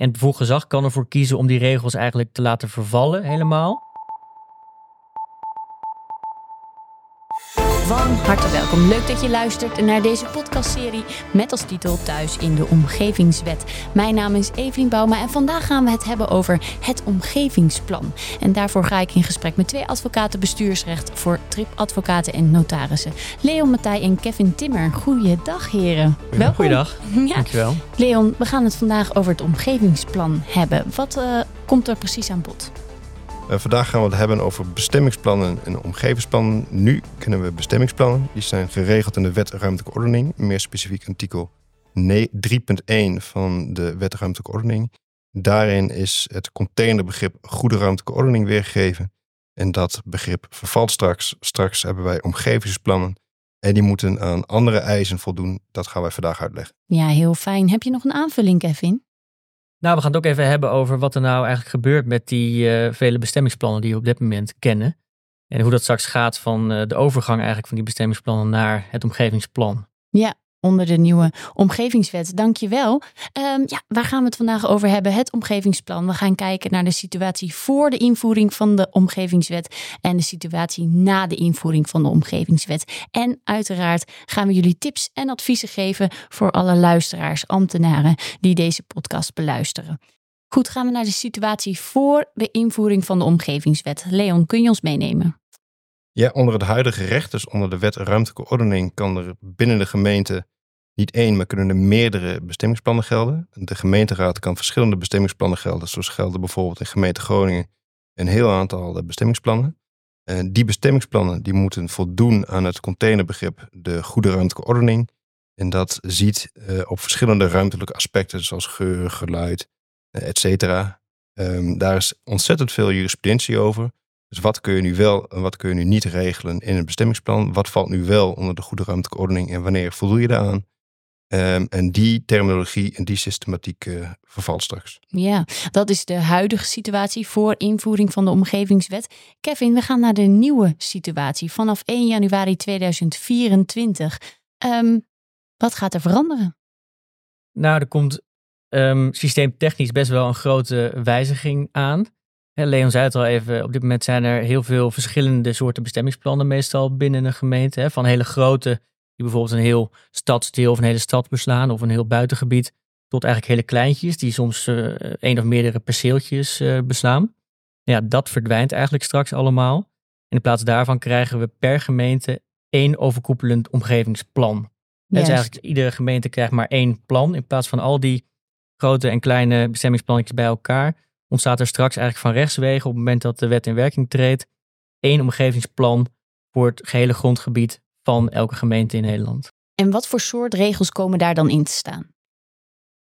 En het bevoegd gezag kan ervoor kiezen om die regels eigenlijk te laten vervallen helemaal. Van harte welkom. Leuk dat je luistert naar deze podcastserie met als titel Thuis in de Omgevingswet. Mijn naam is Evelien Bouma en vandaag gaan we het hebben over het omgevingsplan. En daarvoor ga ik in gesprek met twee advocaten bestuursrecht voor tripadvocaten en notarissen. Leon Matthij en Kevin Timmer. Goeiedag heren. Welkom. Goeiedag. Ja. Dankjewel. Leon, we gaan het vandaag over het omgevingsplan hebben. Wat uh, komt er precies aan bod? Uh, vandaag gaan we het hebben over bestemmingsplannen en omgevingsplannen. Nu kennen we bestemmingsplannen. Die zijn geregeld in de Wet Ruimtelijke Ordening. Meer specifiek artikel 3.1 van de Wet Ruimtelijke Ordening. Daarin is het containerbegrip goede ruimtelijke ordening weergegeven. En dat begrip vervalt straks. Straks hebben wij omgevingsplannen. En die moeten aan andere eisen voldoen. Dat gaan wij vandaag uitleggen. Ja, heel fijn. Heb je nog een aanvulling, Kevin? Nou, we gaan het ook even hebben over wat er nou eigenlijk gebeurt met die uh, vele bestemmingsplannen die we op dit moment kennen. En hoe dat straks gaat van uh, de overgang eigenlijk van die bestemmingsplannen naar het omgevingsplan. Ja, onder de nieuwe omgevingswet. Dankjewel. Um, ja, waar gaan we het vandaag over hebben? Het omgevingsplan. We gaan kijken naar de situatie voor de invoering van de omgevingswet en de situatie na de invoering van de omgevingswet. En uiteraard gaan we jullie tips en adviezen geven voor alle luisteraars, ambtenaren die deze podcast beluisteren. Goed, gaan we naar de situatie voor de invoering van de omgevingswet. Leon, kun je ons meenemen? Ja, onder het huidige recht, dus onder de wet ruimtelijke ordening, kan er binnen de gemeente niet één, maar kunnen er meerdere bestemmingsplannen gelden. De gemeenteraad kan verschillende bestemmingsplannen gelden, zoals gelden bijvoorbeeld in gemeente Groningen een heel aantal bestemmingsplannen. En die bestemmingsplannen die moeten voldoen aan het containerbegrip de goede ruimtelijke ordening. En dat ziet uh, op verschillende ruimtelijke aspecten, zoals geur, geluid, uh, et cetera. Um, daar is ontzettend veel jurisprudentie over. Dus wat kun je nu wel en wat kun je nu niet regelen in een bestemmingsplan? Wat valt nu wel onder de goede ruimtelijke ordening en wanneer voldoe je daaraan? Um, en die terminologie en die systematiek uh, vervalt straks. Ja, dat is de huidige situatie voor invoering van de omgevingswet. Kevin, we gaan naar de nieuwe situatie vanaf 1 januari 2024. Um, wat gaat er veranderen? Nou, er komt um, systeemtechnisch best wel een grote wijziging aan. Leon zei het al even, op dit moment zijn er heel veel verschillende soorten bestemmingsplannen meestal binnen een gemeente. Van hele grote, die bijvoorbeeld een heel stadsdeel of een hele stad beslaan of een heel buitengebied, tot eigenlijk hele kleintjes, die soms uh, één of meerdere perceeltjes uh, beslaan. Ja, dat verdwijnt eigenlijk straks allemaal. En in plaats daarvan krijgen we per gemeente één overkoepelend omgevingsplan. Dus eigenlijk iedere gemeente krijgt maar één plan in plaats van al die grote en kleine bestemmingsplannetjes bij elkaar ontstaat er straks eigenlijk van rechtswegen op het moment dat de wet in werking treedt, één omgevingsplan voor het gehele grondgebied van elke gemeente in Nederland. En wat voor soort regels komen daar dan in te staan?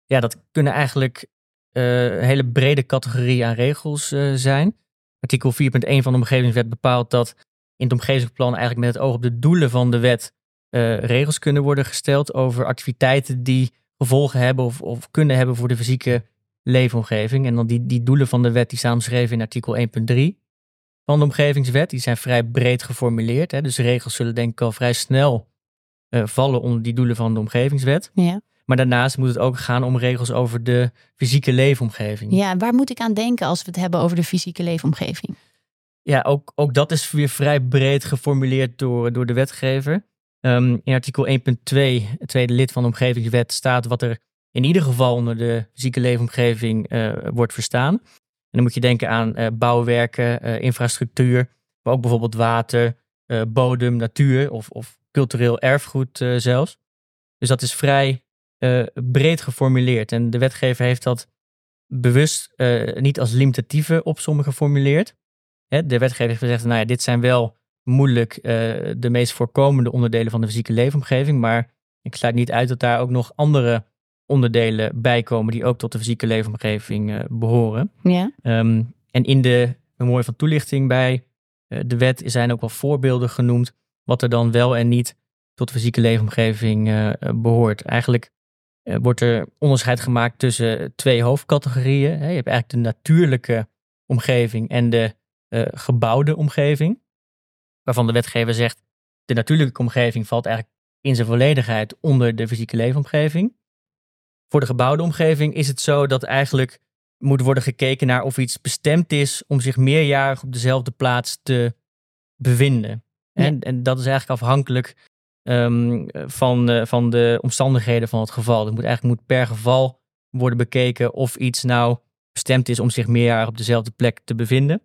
Ja, dat kunnen eigenlijk uh, een hele brede categorie aan regels uh, zijn. Artikel 4.1 van de omgevingswet bepaalt dat in het omgevingsplan eigenlijk met het oog op de doelen van de wet uh, regels kunnen worden gesteld over activiteiten die gevolgen hebben of, of kunnen hebben voor de fysieke leefomgeving. En dan die, die doelen van de wet die staan in artikel 1.3 van de omgevingswet. Die zijn vrij breed geformuleerd. Hè? Dus regels zullen denk ik al vrij snel uh, vallen onder die doelen van de omgevingswet. Ja. Maar daarnaast moet het ook gaan om regels over de fysieke leefomgeving. Ja, waar moet ik aan denken als we het hebben over de fysieke leefomgeving? Ja, ook, ook dat is weer vrij breed geformuleerd door, door de wetgever. Um, in artikel 1.2, het tweede lid van de omgevingswet, staat wat er in ieder geval onder de fysieke leefomgeving uh, wordt verstaan. En dan moet je denken aan uh, bouwwerken, uh, infrastructuur, maar ook bijvoorbeeld water, bodem, natuur of, of cultureel erfgoed zelfs. Dus dat is vrij breed geformuleerd. En de wetgever heeft dat bewust niet als limitatieve opsomming geformuleerd. Hè, de wetgever heeft gezegd, nou ja, dit zijn wel moeilijk de meest voorkomende onderdelen van de fysieke leefomgeving, maar ik sluit niet uit dat daar ook nog andere onderdelen bijkomen die ook tot de fysieke leefomgeving uh, behoren. Ja. Um, en in de memorie van toelichting bij uh, de wet zijn ook wel voorbeelden genoemd wat er dan wel en niet tot de fysieke leefomgeving uh, behoort. Eigenlijk wordt er onderscheid gemaakt tussen twee hoofdcategorieën. Je hebt eigenlijk de natuurlijke omgeving en de gebouwde omgeving. Waarvan de wetgever zegt, de natuurlijke omgeving valt eigenlijk in zijn volledigheid onder de fysieke leefomgeving. Voor de gebouwde omgeving is het zo dat eigenlijk moet worden gekeken naar of iets bestemd is om zich meerjarig op dezelfde plaats te bevinden. En, en dat is eigenlijk afhankelijk ehm, van, uh, van de omstandigheden van het geval. Het moet eigenlijk moet per geval worden bekeken of iets nou bestemd is om zich meerjarig op dezelfde plek te bevinden.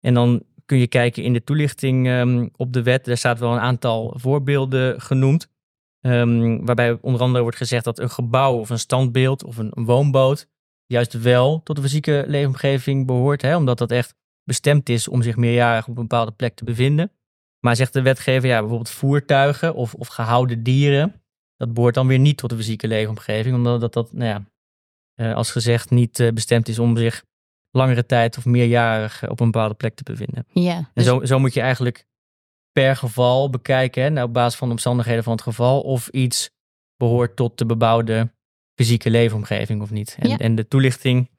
En dan kun je kijken in de toelichting um, op de wet. Daar staat wel een aantal voorbeelden genoemd. Um, waarbij onder andere wordt gezegd dat een gebouw of een standbeeld of een, een woonboot juist wel tot de fysieke leefomgeving behoort. Hè, omdat dat echt bestemd is om zich meerjarig op een bepaalde plek te bevinden. Maar zegt de wetgever, ja, bijvoorbeeld voertuigen of, of gehouden dieren, dat behoort dan weer niet tot de fysieke leefomgeving, omdat dat, dat nou ja, uh, als gezegd niet uh, bestemd is om zich langere tijd of meerjarig op een bepaalde plek te bevinden. Ja, En dus- zo, zo moet je eigenlijk per geval bekijken, hè, nou, op basis van de omstandigheden van het geval, of iets behoort tot de bebouwde fysieke leefomgeving of niet. En, Ja. en de toelichting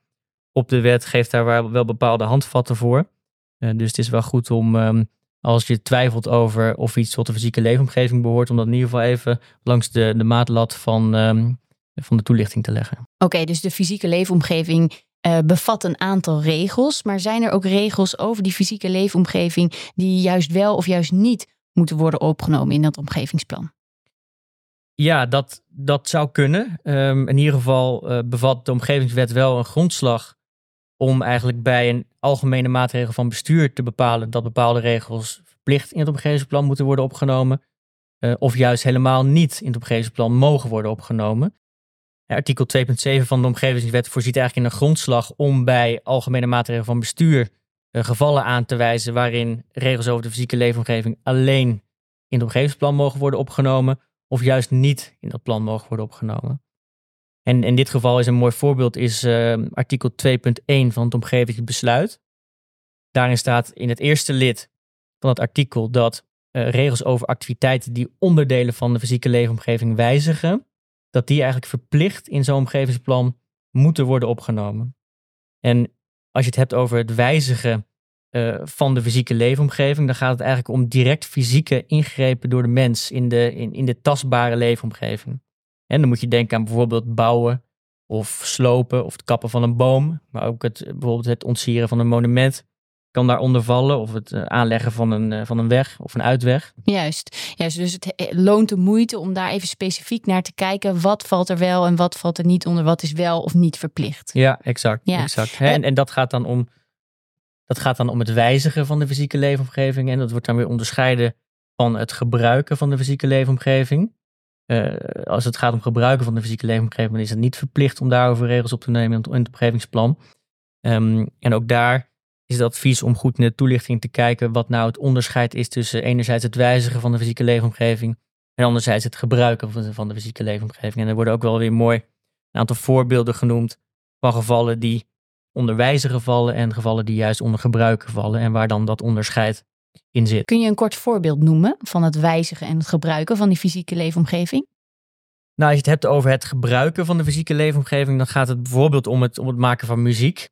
op de wet geeft daar wel, wel bepaalde handvatten voor. Eh, dus het is wel goed om, ehm, als je twijfelt over of iets tot de fysieke leefomgeving behoort, om dat in ieder geval even langs de, de maatlat van, ehm, van de toelichting te leggen. Oké, dus de fysieke leefomgeving eh, bevat een aantal regels. Maar zijn er ook regels over die fysieke leefomgeving die juist wel of juist niet moeten worden opgenomen in dat omgevingsplan? Ja, dat, dat zou kunnen. Ehm, in ieder geval eh, bevat de omgevingswet wel een grondslag om eigenlijk bij een algemene maatregel van bestuur te bepalen dat bepaalde regels verplicht in het omgevingsplan moeten worden opgenomen. eh, of juist helemaal niet in het omgevingsplan mogen worden opgenomen. Artikel 2.7 van de omgevingswet voorziet eigenlijk in een grondslag om bij algemene maatregelen van bestuur eh, gevallen aan te wijzen waarin regels over de fysieke leefomgeving alleen in het omgevingsplan mogen worden opgenomen of juist niet in dat plan mogen worden opgenomen. En in dit geval is een mooi voorbeeld is eh, artikel 2.1 van het omgevingsbesluit. Daarin staat in het eerste lid van het artikel dat eh, regels over activiteiten die onderdelen van de fysieke leefomgeving wijzigen, dat die eigenlijk verplicht in zo'n omgevingsplan moeten worden opgenomen. En als je het hebt over het wijzigen eh, van de fysieke leefomgeving, dan gaat het eigenlijk om direct fysieke ingrepen door de mens in de, in, in de tastbare leefomgeving. En dan moet je denken aan bijvoorbeeld bouwen of slopen of het kappen van een boom, maar ook het, bijvoorbeeld het ontsieren van een monument kan daaronder vallen of het eh, aanleggen van een, eh, van een weg of een uitweg. Juist, juist. Dus het eh, loont de moeite om daar even specifiek naar te kijken. Wat valt er wel en wat valt er niet onder? Wat is wel of niet verplicht? Ja, exact. Ja. exact. Hè, En, en dat gaat dan om dat gaat dan om het wijzigen van de fysieke leefomgeving. En dat wordt dan weer onderscheiden van het gebruiken van de fysieke leefomgeving. Als het gaat om gebruiken van de fysieke leefomgeving, dan is het niet verplicht om daarover regels op te nemen in het, in het omgevingsplan. Ehm, en ook daar is het advies om goed in de toelichting te kijken wat nou het onderscheid is tussen enerzijds het wijzigen van de fysieke leefomgeving en anderzijds het gebruiken van de, van de fysieke leefomgeving. En er worden ook wel weer mooi een aantal voorbeelden genoemd van gevallen die onder wijzigen vallen en gevallen die juist onder gebruiken vallen en waar dan dat onderscheid in zit. Kun je een kort voorbeeld noemen van het wijzigen en het gebruiken van die fysieke leefomgeving? Nou, als je het hebt over het gebruiken van de fysieke leefomgeving, dan gaat het bijvoorbeeld om het, om het maken van muziek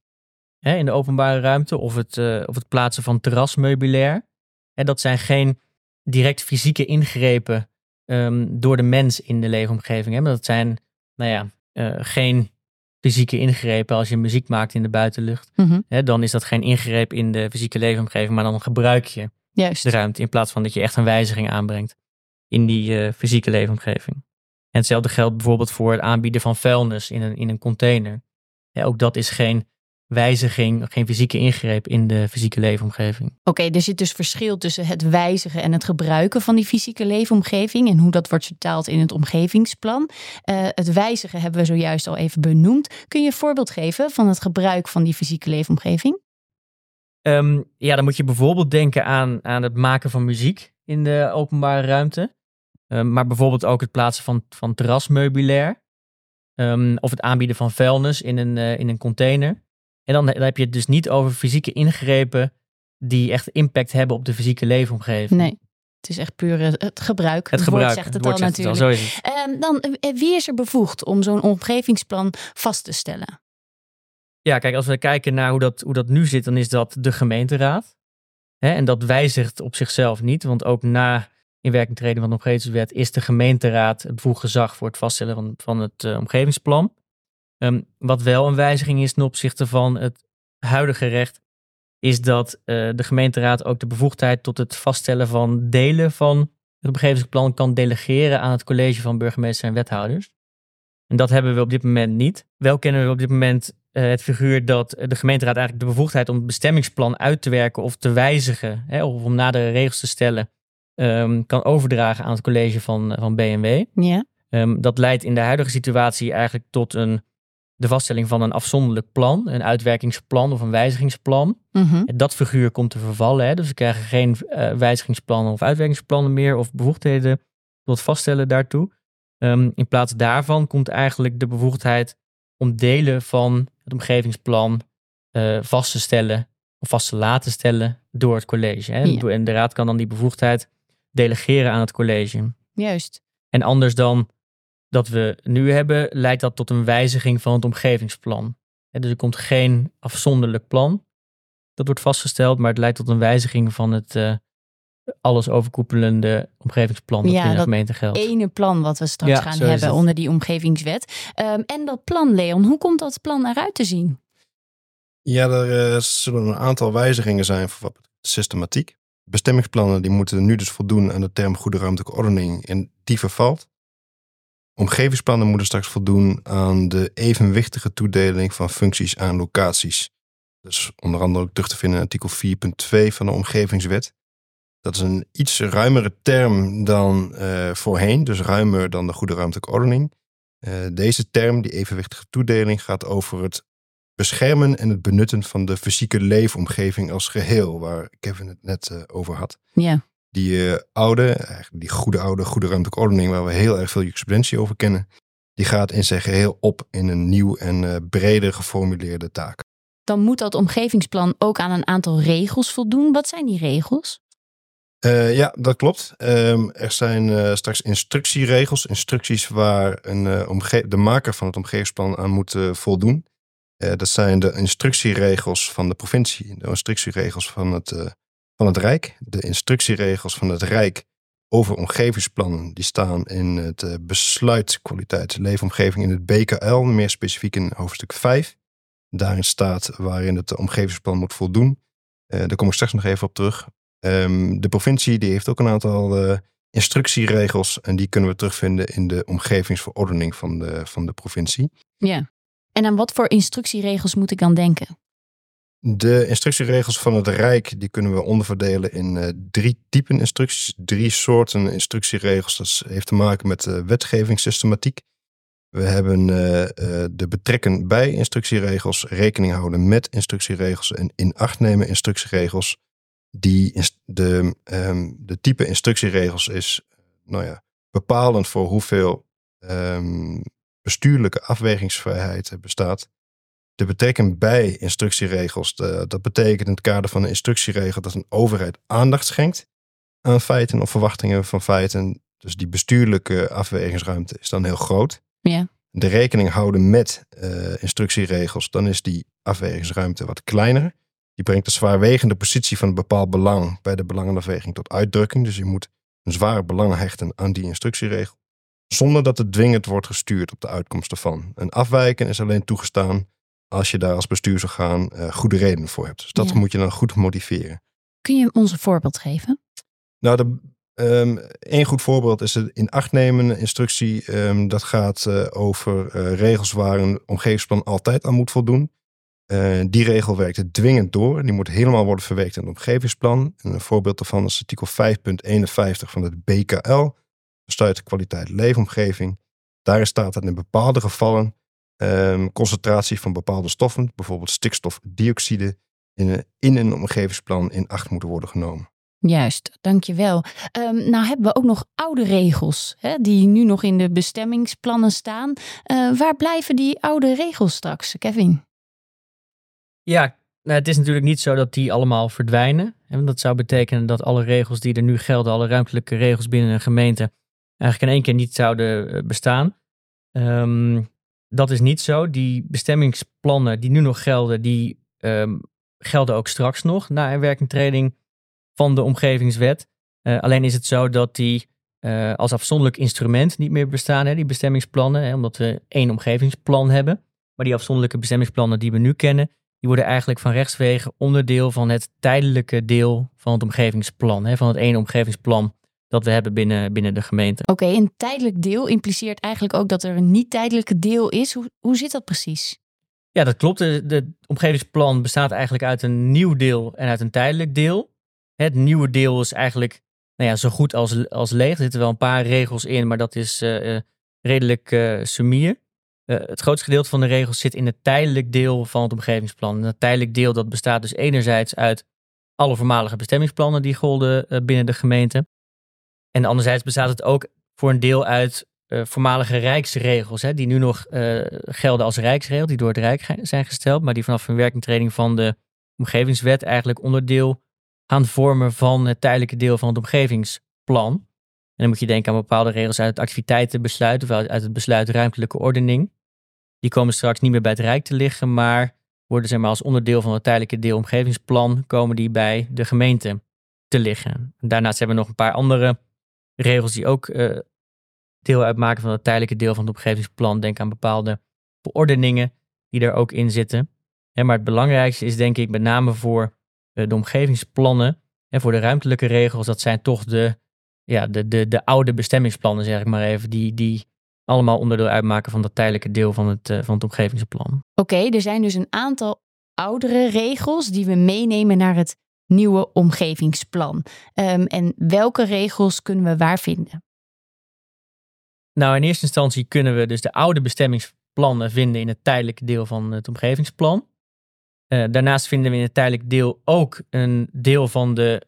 hè, in de openbare ruimte of het, eh, of het plaatsen van terrasmeubilair. En dat zijn geen direct fysieke ingrepen ehm, door de mens in de leefomgeving. Hè, maar dat zijn, nou ja, eh, geen fysieke ingrepen als je muziek maakt in de buitenlucht. Mhm. Hè, dan is dat geen ingreep in de fysieke leefomgeving, maar dan gebruik je Juist. de ruimte in plaats van dat je echt een wijziging aanbrengt in die eh, fysieke leefomgeving. En hetzelfde geldt bijvoorbeeld voor het aanbieden van vuilnis in een, in een container. Ja, ook dat is geen wijziging, geen fysieke ingreep in de fysieke leefomgeving. Oké, er zit dus verschil tussen het wijzigen en het gebruiken van die fysieke leefomgeving en hoe dat wordt vertaald in het omgevingsplan. Eh, het wijzigen hebben we zojuist al even benoemd. Kun je een voorbeeld geven van het gebruik van die fysieke leefomgeving? Ehm, ja, dan moet je bijvoorbeeld denken aan, aan het maken van muziek in de openbare ruimte. Ehm, maar bijvoorbeeld ook het plaatsen van, van terrasmeubilair. Ehm, of het aanbieden van vuilnis in een, eh, in een container. En dan, dan heb je het dus niet over fysieke ingrepen die echt impact hebben op de fysieke leefomgeving. Nee, het is echt puur eh, het gebruik. Het gebruik. zegt het, woord al zegt het natuurlijk. het. Ehm, dan, eh, wie is er bevoegd om zo'n omgevingsplan vast te stellen? Ja, kijk, als we kijken naar hoe dat, hoe dat nu zit, dan is dat de gemeenteraad. Hè, en dat wijzigt op zichzelf niet, want ook na inwerking treden van de omgevingswet is de gemeenteraad het bevoegd gezag voor het vaststellen van, van het eh, omgevingsplan. Ehm, wat wel een wijziging is ten opzichte van het huidige recht, is dat uh, de gemeenteraad ook de bevoegdheid tot het vaststellen van delen van het omgevingsplan kan delegeren aan het college van burgemeester en wethouders. En dat hebben we op dit moment niet. Wel kennen we op dit moment uh, het figuur dat de gemeenteraad eigenlijk de bevoegdheid om het bestemmingsplan uit te werken of te wijzigen, hè, of om nadere regels te stellen, um, kan overdragen aan het college van, van BMW. Ja. Um, dat leidt in de huidige situatie eigenlijk tot een, de vaststelling van een afzonderlijk plan, een uitwerkingsplan of een wijzigingsplan. Mm -hmm. Dat figuur komt te vervallen, hè, dus we krijgen geen uh, wijzigingsplannen of uitwerkingsplannen meer of bevoegdheden tot vaststellen daartoe. Um, in plaats daarvan komt eigenlijk de bevoegdheid om delen van het omgevingsplan uh, vast te stellen of vast te laten stellen door het college. Hè? Ja. En de raad kan dan die bevoegdheid delegeren aan het college. Juist. En anders dan dat we nu hebben, leidt dat tot een wijziging van het omgevingsplan. Hè, dus er komt geen afzonderlijk plan. Dat wordt vastgesteld, maar het leidt tot een wijziging van het uh, alles overkoepelende omgevingsplan dat Ja, binnen de dat gemeente geldt. Ene plan wat we straks Ja, gaan hebben onder die omgevingswet. Um, en dat plan, Leon, hoe komt dat plan eruit te zien? Ja, er uh, zullen een aantal wijzigingen zijn voor wat betreft systematiek. Bestemmingsplannen die moeten nu dus voldoen aan de term goede ruimtelijke ordening en die vervalt. Omgevingsplannen moeten straks voldoen aan de evenwichtige toedeling van functies aan locaties. Dus onder andere ook terug te vinden in artikel 4.2 van de omgevingswet. Dat is een iets ruimere term dan uh, voorheen, dus ruimer dan de goede ruimtelijke ordening. Uh, deze term, die evenwichtige toedeling, gaat over het beschermen en het benutten van de fysieke leefomgeving als geheel, waar Kevin het net uh, over had. Ja. Die uh, oude, eigenlijk die goede oude, goede ruimtelijke ordening, waar we heel erg veel jurisprudentie over kennen, die gaat in zijn geheel op in een nieuw en uh, breder geformuleerde taak. Dan moet dat omgevingsplan ook aan een aantal regels voldoen. Wat zijn die regels? Uh, ja, dat klopt. Um, er zijn uh, straks instructieregels, instructies waar een, uh, de maker van het omgevingsplan aan moet voldoen. Dat zijn de instructieregels van de provincie, de instructieregels van het, van het Rijk. De instructieregels van het Rijk over omgevingsplannen, die staan in het uh, besluit kwaliteit leefomgeving in het BKL, meer specifiek in hoofdstuk 5. Daarin staat waarin het omgevingsplan moet voldoen. daar kom ik straks nog even op terug. Um, de provincie die heeft ook een aantal instructieregels en die kunnen we terugvinden in de omgevingsverordening van de, van de provincie. Ja. En aan wat voor instructieregels moet ik dan denken? De instructieregels van het Rijk die kunnen we onderverdelen in uh, drie typen instructies, drie soorten instructieregels. Dat heeft te maken met de wetgevingssystematiek. We hebben uh, de betrekken bij instructieregels, rekening houden met instructieregels en in acht nemen instructieregels. Die de, um, de type instructieregels is nou ja, bepalend voor hoeveel um, bestuurlijke afwegingsvrijheid bestaat. De betrekking bij instructieregels, de, dat betekent in het kader van een instructieregel dat een overheid aandacht schenkt aan feiten of verwachtingen van feiten. Dus die bestuurlijke afwegingsruimte is dan heel groot. Ja. De rekening houden met uh, instructieregels, dan is die afwegingsruimte wat kleiner. Die brengt de zwaarwegende positie van een bepaald belang bij de belangenafweging tot uitdrukking. Dus je moet een zwaar belang hechten aan die instructieregel zonder dat het dwingend wordt gestuurd op de uitkomst ervan. Een afwijken is alleen toegestaan als je daar als bestuursorgaan uh, goede redenen voor hebt. Dus dat Ja. moet je dan goed motiveren. Kun je ons een voorbeeld geven? Nou, de, um, een goed voorbeeld is de in acht nemen instructie. Um, dat gaat uh, over uh, regels waar een omgevingsplan altijd aan moet voldoen. Die regel werkt het dwingend door. Die moet helemaal worden verwerkt in het omgevingsplan. En een voorbeeld daarvan is artikel 5.51 van het BKL. Besluit de kwaliteit leefomgeving. Daarin staat dat in bepaalde gevallen um, concentratie van bepaalde stoffen, bijvoorbeeld stikstofdioxide, in een, in een omgevingsplan in acht moeten worden genomen. Juist, dankjewel. Um, nou hebben we ook nog oude regels hè, die nu nog in de bestemmingsplannen staan. Uh, waar blijven die oude regels straks, Kevin? Ja, nou, het is natuurlijk niet zo dat die allemaal verdwijnen. En dat zou betekenen dat alle regels die er nu gelden, alle ruimtelijke regels binnen een gemeente, eigenlijk in één keer niet zouden eh, bestaan. Um, dat is niet zo. Die bestemmingsplannen die nu nog gelden, die um, gelden ook straks nog na inwerkingtreding van de omgevingswet. Uh, alleen is het zo dat die uh, als afzonderlijk instrument niet meer bestaan, hè, die bestemmingsplannen, hè, omdat we één omgevingsplan hebben. Maar die afzonderlijke bestemmingsplannen die we nu kennen, die worden eigenlijk van rechtswege onderdeel van het tijdelijke deel van het omgevingsplan. Hè, van het ene omgevingsplan dat we hebben binnen, binnen de gemeente. Oké, een tijdelijk deel impliceert eigenlijk ook dat er een niet-tijdelijke deel is. Hoe, hoe zit dat precies? Ja, dat klopt. De, de omgevingsplan bestaat eigenlijk uit een nieuw deel en uit een tijdelijk deel. Het nieuwe deel is eigenlijk nou ja, zo goed als, als leeg. Er zitten wel een paar regels in, maar dat is uh, redelijk uh, sumier. het grootste gedeelte van de regels zit in het tijdelijk deel van het omgevingsplan. En dat tijdelijk deel dat bestaat dus enerzijds uit alle voormalige bestemmingsplannen die golden binnen de gemeente. En anderzijds bestaat het ook voor een deel uit uh, voormalige rijksregels, hè, die nu nog uh, gelden als rijksregel, die door het Rijk zijn gesteld, maar die vanaf een werkingtreding van de omgevingswet eigenlijk onderdeel gaan vormen van het tijdelijke deel van het omgevingsplan. En dan moet je denken aan bepaalde regels uit het activiteitenbesluit of uit het besluit ruimtelijke ordening. Die komen straks niet meer bij het Rijk te liggen, maar worden zeg maar, als onderdeel van het tijdelijke deel omgevingsplan komen die bij de gemeente te liggen. Daarnaast hebben we nog een paar andere regels die ook uh, deel uitmaken van het tijdelijke deel van het omgevingsplan. Denk aan bepaalde verordeningen die er ook in zitten. maar het belangrijkste is denk ik met name voor uh, de omgevingsplannen en voor de ruimtelijke regels. Dat zijn toch de, ja, de, de, de oude bestemmingsplannen, zeg ik maar even, die, die allemaal onderdeel uitmaken van dat tijdelijke deel van het, uh, van het omgevingsplan. Oké, er zijn dus een aantal oudere regels die we meenemen naar het nieuwe omgevingsplan. Um, en welke regels kunnen we waar vinden? Nou, in eerste instantie kunnen we dus de oude bestemmingsplannen vinden in het tijdelijke deel van het omgevingsplan. Uh, daarnaast vinden we in het tijdelijk deel ook een deel van de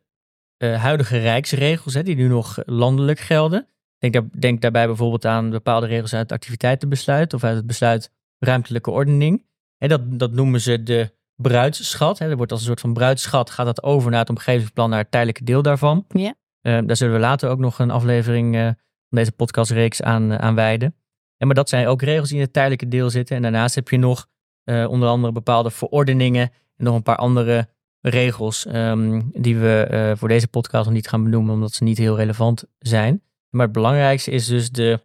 uh, huidige rijksregels, hè, die nu nog landelijk gelden. Denk, daar, denk daarbij bijvoorbeeld aan bepaalde regels uit het activiteitenbesluit of uit het besluit ruimtelijke ordening. En dat, dat noemen ze de bruidsschat. Hè. Er wordt als een soort van bruidsschat, gaat dat over naar het omgevingsplan, naar het tijdelijke deel daarvan. Ja. Uh, daar zullen we later ook nog een aflevering uh, van deze podcastreeks aan, uh, aan wijden. En maar dat zijn ook regels die in het tijdelijke deel zitten. En daarnaast heb je nog onder andere bepaalde verordeningen en nog een paar andere regels um, die we voor deze podcast nog niet gaan benoemen, omdat ze niet heel relevant zijn. Maar het belangrijkste is dus de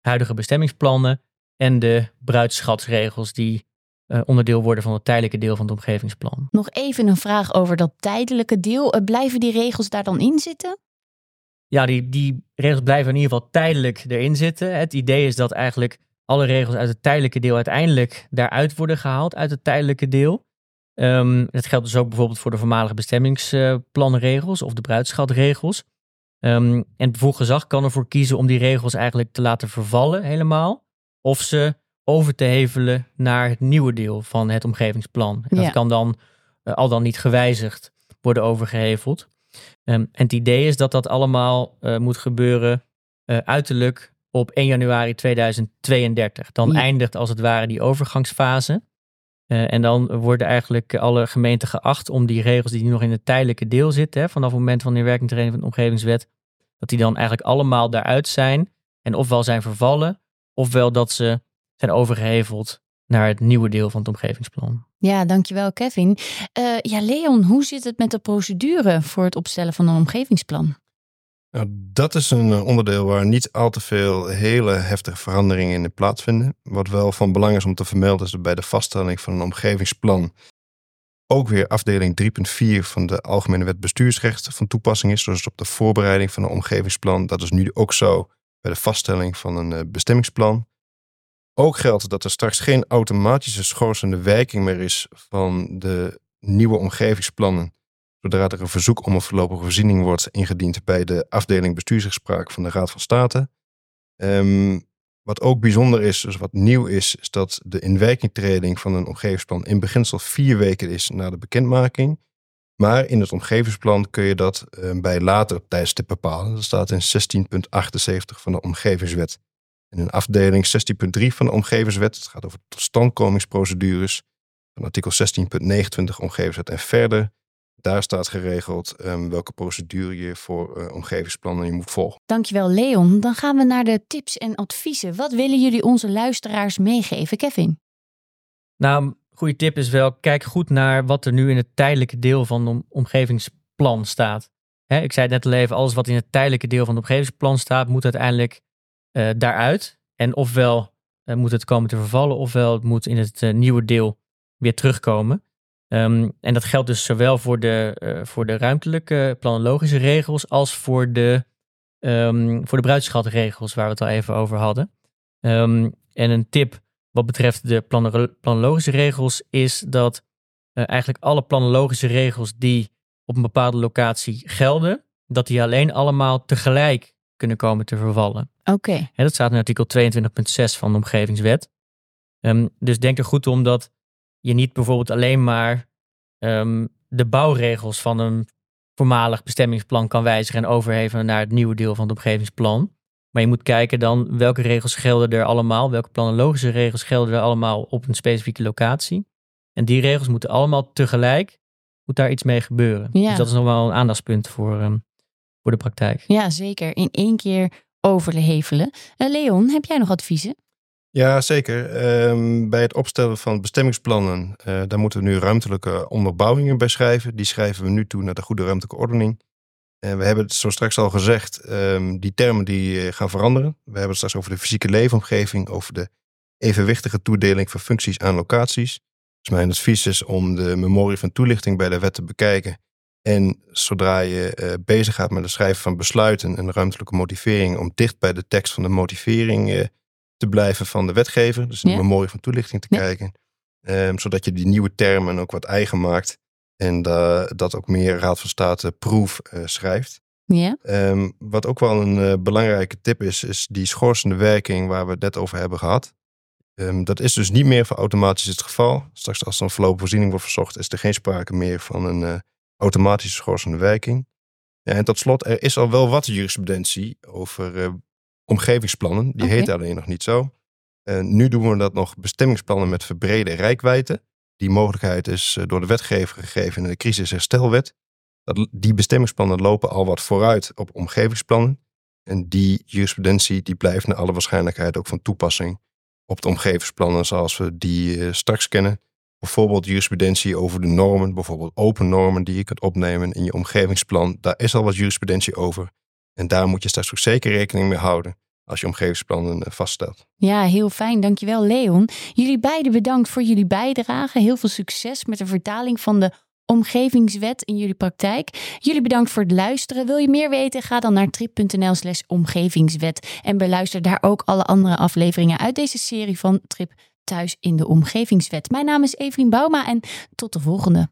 huidige bestemmingsplannen en de bruidschatsregels die uh, onderdeel worden van het tijdelijke deel van het omgevingsplan. Nog even een vraag over dat tijdelijke deel. Uh, blijven die regels daar dan in zitten? Ja, die, die regels blijven in ieder geval tijdelijk erin zitten. Het idee is dat eigenlijk alle regels uit het tijdelijke deel uiteindelijk daaruit worden gehaald, uit het tijdelijke deel. Um, dat geldt dus ook bijvoorbeeld voor de voormalige bestemmingsplanregels of de bruidschatregels. Um, en het bevoegd gezag kan ervoor kiezen om die regels eigenlijk te laten vervallen helemaal. Of ze over te hevelen naar het nieuwe deel van het omgevingsplan. En dat kan dan uh, al dan niet gewijzigd worden overgeheveld. Um, en het idee is dat dat allemaal uh, moet gebeuren uh, uiterlijk op 1 januari 2032. Dan ja. eindigt als het ware die overgangsfase. en dan worden eigenlijk alle gemeenten geacht om die regels die nog in het tijdelijke deel zitten, hè, vanaf het moment van de werkingtreding van de omgevingswet, dat die dan eigenlijk allemaal daaruit zijn. En ofwel zijn vervallen, ofwel dat ze zijn overgeheveld naar het nieuwe deel van het omgevingsplan. Ja, dankjewel Kevin. Uh, ja, Leon, hoe zit het met de procedure voor het opstellen van een omgevingsplan? Nou, dat is een eh, onderdeel waar niet al te veel hele heftige veranderingen in plaatsvinden. Wat wel van belang is om te vermelden is dat bij de vaststelling van een omgevingsplan ook weer afdeling 3.4 van de Algemene Wet Bestuursrecht van toepassing is. Dus op de voorbereiding van een omgevingsplan. Dat is nu ook zo bij de vaststelling van een eh, bestemmingsplan. Ook geldt dat er straks geen automatische schorsende wijking meer is van de nieuwe omgevingsplannen, zodra er een verzoek om een voorlopige voorziening wordt ingediend bij de afdeling bestuursrechtspraak van de Raad van State. Um, wat ook bijzonder is, dus wat nieuw is, is dat de inwerkingtreding van een omgevingsplan in beginsel vier weken is na de bekendmaking. Maar in het omgevingsplan kun je dat uh, bij later tijdstip bepalen. Dat staat in 16.78 van de omgevingswet. In een afdeling 16.3 van de omgevingswet, het gaat over totstandkomingsprocedures, van artikel 16.29 omgevingswet en verder. Daar staat geregeld um, welke procedure je voor uh, omgevingsplannen je moet volgen. Dankjewel Leon. Dan gaan we naar de tips en adviezen. Wat willen jullie onze luisteraars meegeven, Kevin? Nou, een goede tip is wel, kijk goed naar wat er nu in het tijdelijke deel van het omgevingsplan staat. Hè, ik zei het net al even, alles wat in het tijdelijke deel van het omgevingsplan staat, moet uiteindelijk uh, daaruit. En ofwel moet het komen te vervallen, ofwel het moet in het nieuwe deel weer terugkomen. Ehm, en dat geldt dus zowel voor de, voor de ruimtelijke planologische regels als voor de, um, voor de bruidschatregels, waar we het al even over hadden. Um, en een tip wat betreft de planologische regels is dat eigenlijk alle planologische regels die op een bepaalde locatie gelden, dat die alleen allemaal tegelijk kunnen komen te vervallen. Oké. Dat staat in artikel 22.6 van de omgevingswet. Um, dus denk er goed om dat je niet bijvoorbeeld alleen maar um, de bouwregels van een voormalig bestemmingsplan kan wijzigen en overheven naar het nieuwe deel van het omgevingsplan. Maar je moet kijken dan welke regels gelden er allemaal, welke planologische regels gelden er allemaal op een specifieke locatie. En die regels moeten allemaal tegelijk, moet daar iets mee gebeuren. Ja. Dus dat is nog wel een aandachtspunt voor, um, voor de praktijk. Ja, zeker. In één keer overhevelen. Uh, Leon, heb jij nog adviezen? Ja, zeker. Ehm, bij het opstellen van bestemmingsplannen, uh, daar moeten we nu ruimtelijke onderbouwingen bij schrijven. Die schrijven we nu toe naar de goede ruimtelijke ordening. En we hebben het zo straks al gezegd, um, die termen die eh, gaan veranderen. We hebben het straks over de fysieke leefomgeving, over de evenwichtige toedeling van functies aan locaties. Dus mijn advies is om de memorie van toelichting bij de wet te bekijken en zodra je uh, bezig gaat met het schrijven van besluiten en ruimtelijke motivering, om dicht bij de tekst van de motivering uh, te blijven van de wetgever, dus de memorie van toelichting te kijken, um, zodat je die nieuwe termen ook wat eigen maakt en uh, dat ook meer Raad van State proef schrijft. Ja. Um, wat ook wel een belangrijke tip is, is die schorsende werking waar we het net over hebben gehad. Um, dat is dus niet meer voor automatisch het geval. Straks als er een voorlopige voorziening wordt verzocht, is er geen sprake meer van een automatische schorsende werking. Ja, en tot slot, er is al wel wat jurisprudentie over uh, omgevingsplannen. Die heet alleen nog niet zo. Uh, nu doen we dat nog bestemmingsplannen met verbrede rijkwijde. Die mogelijkheid is uh, door de wetgever gegeven in de crisisherstelwet. Dat, die bestemmingsplannen lopen al wat vooruit op omgevingsplannen. En die jurisprudentie die blijft naar alle waarschijnlijkheid ook van toepassing op de omgevingsplannen zoals we die straks kennen. Bijvoorbeeld jurisprudentie over de normen, bijvoorbeeld open normen die je kunt opnemen in je omgevingsplan. Daar is al wat jurisprudentie over. En daar moet je straks ook zeker rekening mee houden als je omgevingsplannen eh, vaststelt. Ja, heel fijn. Dankjewel Leon. Jullie beiden bedankt voor jullie bijdrage. Heel veel succes met de vertaling van de omgevingswet in jullie praktijk. Jullie bedankt voor het luisteren. Wil je meer weten? Ga dan naar trip.nl slash omgevingswet en beluister daar ook alle andere afleveringen uit deze serie van Trip thuis in de omgevingswet. Mijn naam is Evelien Bouma en tot de volgende.